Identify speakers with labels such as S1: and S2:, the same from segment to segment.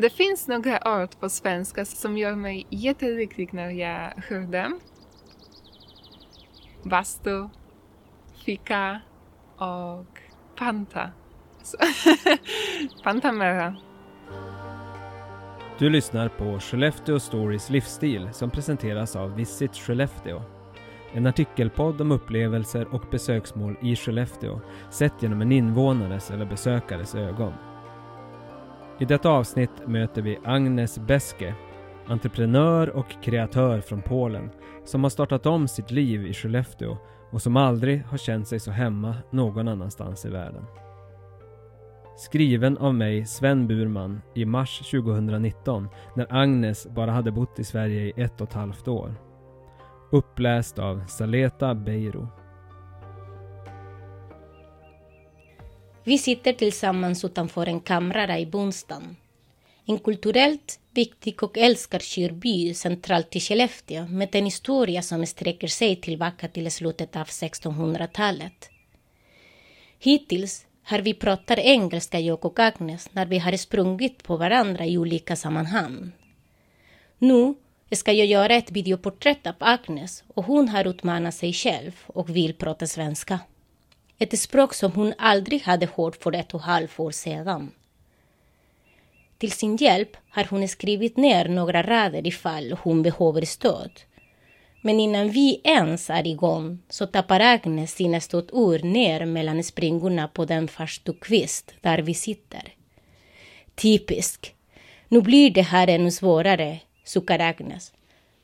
S1: Det finns några ord på svenska som gör mig jättelycklig när jag hör dem. Bastu, fika och panta. panta mera.
S2: Du lyssnar på Skellefteå Stories livsstil som presenteras av Visit Skellefteå. En artikelpodd om upplevelser och besöksmål i Skellefteå sett genom en invånares eller besökares ögon. I detta avsnitt möter vi Agnes Beske, entreprenör och kreatör från Polen som har startat om sitt liv i Skellefteå och som aldrig har känt sig så hemma någon annanstans i världen. Skriven av mig, Sven Burman, i mars 2019 när Agnes bara hade bott i Sverige i ett och ett halvt år. Uppläst av Saleta Beiro.
S3: Vi sitter tillsammans utanför en kamrara i Bonstan. En kulturellt viktig och älskad kyrby centralt i Skellefteå med en historia som sträcker sig tillbaka till slutet av 1600-talet. Hittills har vi pratat engelska, jag och Agnes, när vi har sprungit på varandra i olika sammanhang. Nu ska jag göra ett videoporträtt av Agnes och hon har utmanat sig själv och vill prata svenska. Ett språk som hon aldrig hade hört för ett och ett halvt år sedan. Till sin hjälp har hon skrivit ner några rader ifall hon behöver stöd. Men innan vi ens är igång så tappar Agnes sina stödord ner mellan springorna på den farstukvist där vi sitter. Typisk. Nu blir det här ännu svårare, suckar Agnes.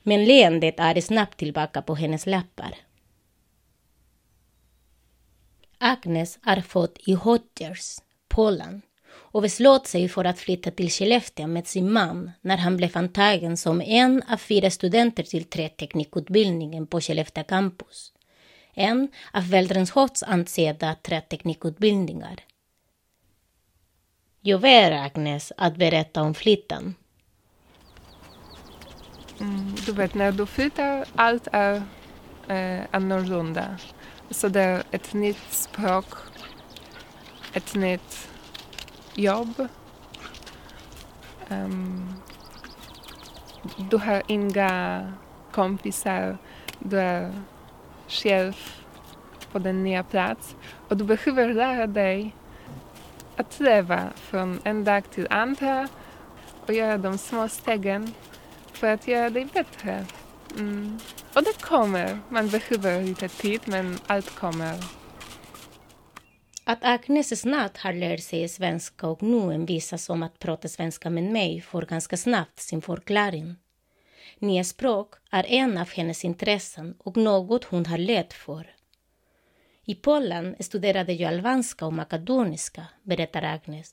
S3: Men leendet är snabbt tillbaka på hennes läppar. Agnes är född i Hodgers, Polen och beslöt sig för att flytta till Skellefteå med sin man när han blev antagen som en av fyra studenter till träteknikutbildningen på Skellefteå campus. En av världens högst ansedda träteknikutbildningar. Jag ber Agnes att berätta om flytten.
S1: Mm, du vet, när du flyttar, allt är eh, annorlunda. Så det är ett nytt språk, ett nytt jobb. Um, du har inga kompisar, du är själv på den nya plats och du behöver lära dig att leva från en dag till andra och göra de små stegen för att göra dig bättre. Mm. Och det kommer. Man behöver lite tid, men allt kommer.
S3: Att Agnes snabbt har lärt sig svenska och nu envisas om att prata svenska med mig får ganska snabbt sin förklaring. Nya språk är en av hennes intressen och något hon har lätt för. I Polen studerade jag albanska och makedoniska, berättar Agnes.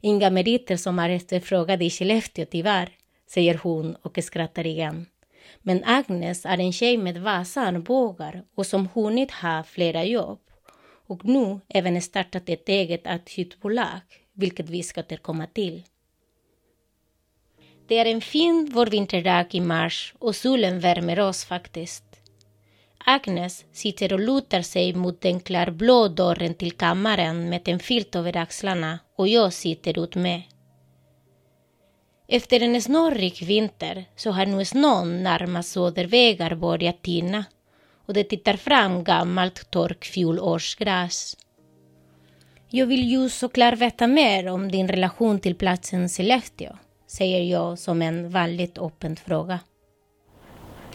S3: Inga meriter som är efterfrågade i Skellefteå tyvärr, säger hon och skrattar igen. Men Agnes är en tjej med vassa armbågar och som hunnit ha flera jobb och nu även startat ett eget attitydbolag, vilket vi ska återkomma till. Det är en fin vårvinterdag i mars och solen värmer oss faktiskt. Agnes sitter och lutar sig mot den klarblå dörren till kammaren med en filt över axlarna och jag sitter ut med. Efter en snårig vinter så har nu snön närmast södervägar börjat tina och det tittar fram gammalt tork fjolårsgräs. Jag vill ju såklart veta mer om din relation till platsen Skellefteå, säger jag som en väldigt öppen fråga.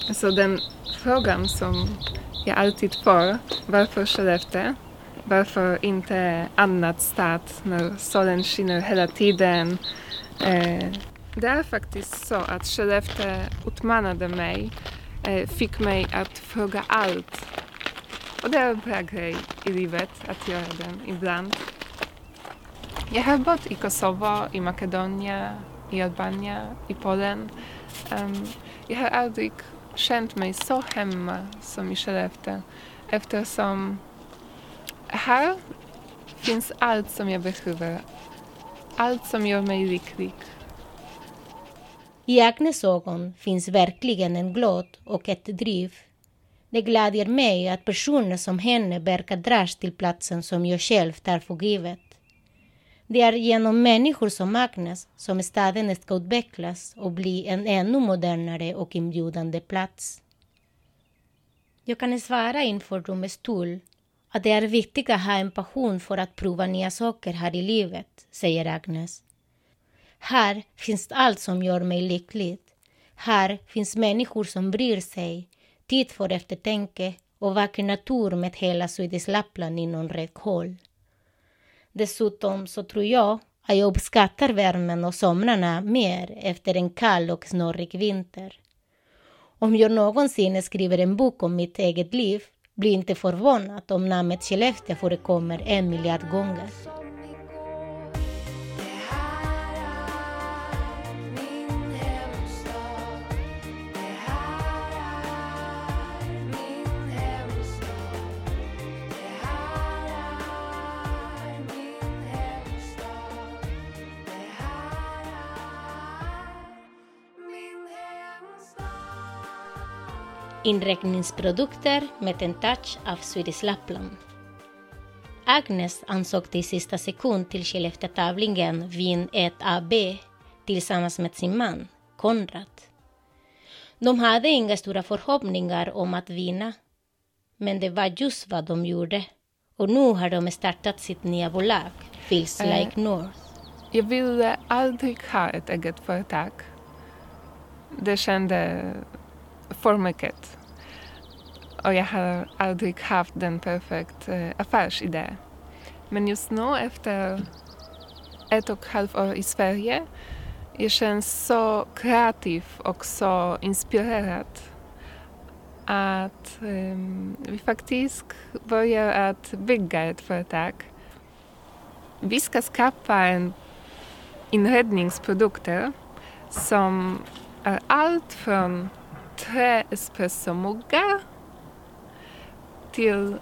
S1: Alltså den frågan som jag alltid får, varför Skellefteå? Varför inte annat stad när solen skiner hela tiden? Eh, det är faktiskt så att Skellefteå utmanade mig, eh, fick mig att fråga allt. Och det är en bra grej i livet att göra det ibland. Jag har bott i Kosovo, i Makedonien, i Albanien, i Polen. Um, jag har aldrig känt mig så hemma som i Skellefteå eftersom här finns allt som jag behöver. Allt som gör mig lycklig.
S3: I Agnes ögon finns verkligen en glöd och ett driv. Det gläder mig att personer som henne verkar dras till platsen som jag själv tar för givet. Det är genom människor som Agnes som staden ska utvecklas och bli en ännu modernare och inbjudande plats. Jag kan svara inför rummets stol att det är viktigt att ha en passion för att prova nya saker här i livet, säger Agnes. Här finns allt som gör mig lycklig. Här finns människor som bryr sig, tid för eftertanke och vacker natur med hela Swedish Lappland inom räckhåll. Dessutom så tror jag att jag uppskattar värmen och somrarna mer efter en kall och snurrig vinter. Om jag någonsin skriver en bok om mitt eget liv blir inte förvånad om namnet Skellefteå förekommer en miljard gånger. Inräkningsprodukter med en touch av Swedish Lappland. Agnes ansåg i sista sekund till Skellefteå-tävlingen Vin 1 AB tillsammans med sin man, Konrad. De hade inga stora förhoppningar om att vinna. Men det var just vad de gjorde. Och nu har de startat sitt nya bolag, Feels eh, Like North.
S1: Jag ville aldrig ha ett eget företag. Det kände för mycket. Och jag har aldrig haft den perfekta eh, affärsidé. Men just nu efter ett och ett halvt år i Sverige jag känns så kreativ och så inspirerad att um, vi faktiskt börjar att bygga ett företag. Vi ska skapa en inredningsprodukter som är allt från tre espressomuggar till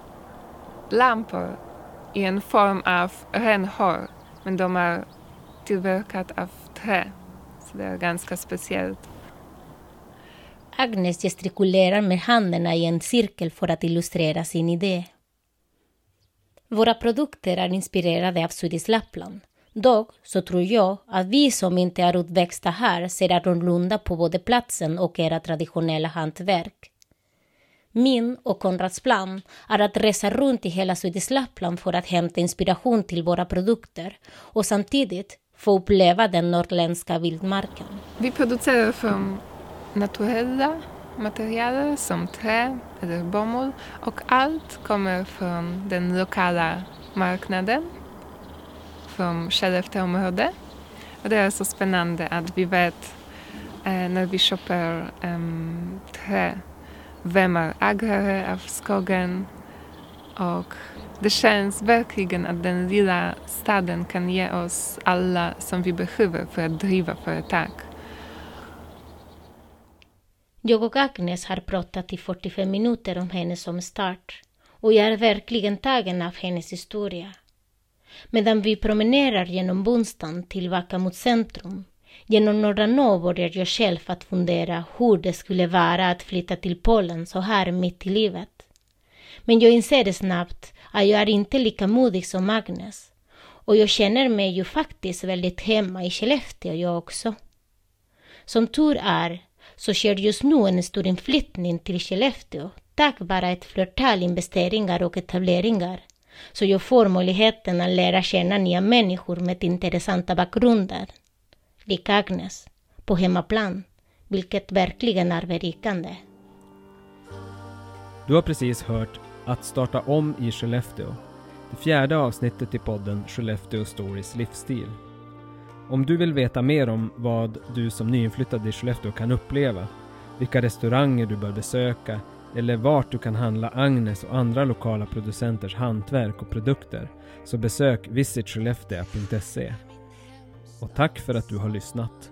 S1: lampor i en form av renhår. Men de är tillverkade av trä. Så det är ganska speciellt.
S3: Agnes gestikulerar med händerna i en cirkel för att illustrera sin idé. Våra produkter är inspirerade av Swedish Lappland. Dock så tror jag att vi som inte är utväxta här ser annorlunda på både platsen och era traditionella hantverk. Min och Konrads plan är att resa runt i hela Swedish Lappland för att hämta inspiration till våra produkter och samtidigt få uppleva den norrländska vildmarken.
S1: Vi producerar från naturella material som trä eller bomull och allt kommer från den lokala marknaden från Skellefteåområdet. Och det är så spännande att vi vet eh, när vi köper eh, trä vem är ägare av skogen och det känns verkligen att den lilla staden kan ge oss alla som vi behöver för att driva företag.
S3: Jag och Agnes har pratat i 45 minuter om henne som start och jag är verkligen tagen av hennes historia. Medan vi promenerar genom Bonstan tillbaka mot centrum Genom några Nå börjar jag själv att fundera hur det skulle vara att flytta till Polen så här mitt i livet. Men jag inser snabbt att jag är inte lika modig som Agnes. Och jag känner mig ju faktiskt väldigt hemma i Skellefteå jag också. Som tur är så sker just nu en stor inflyttning till Skellefteå tack vare ett flertal investeringar och etableringar. Så jag får möjligheten att lära känna nya människor med intressanta bakgrunder lik Agnes, på hemmaplan, vilket verkligen är berikande.
S2: Du har precis hört Att starta om i Skellefteå, det fjärde avsnittet i podden Skellefteå Stories livsstil. Om du vill veta mer om vad du som nyinflyttad i Skellefteå kan uppleva, vilka restauranger du bör besöka eller vart du kan handla Agnes och andra lokala producenters hantverk och produkter, så besök visitskellefteå.se. Och tack för att du har lyssnat.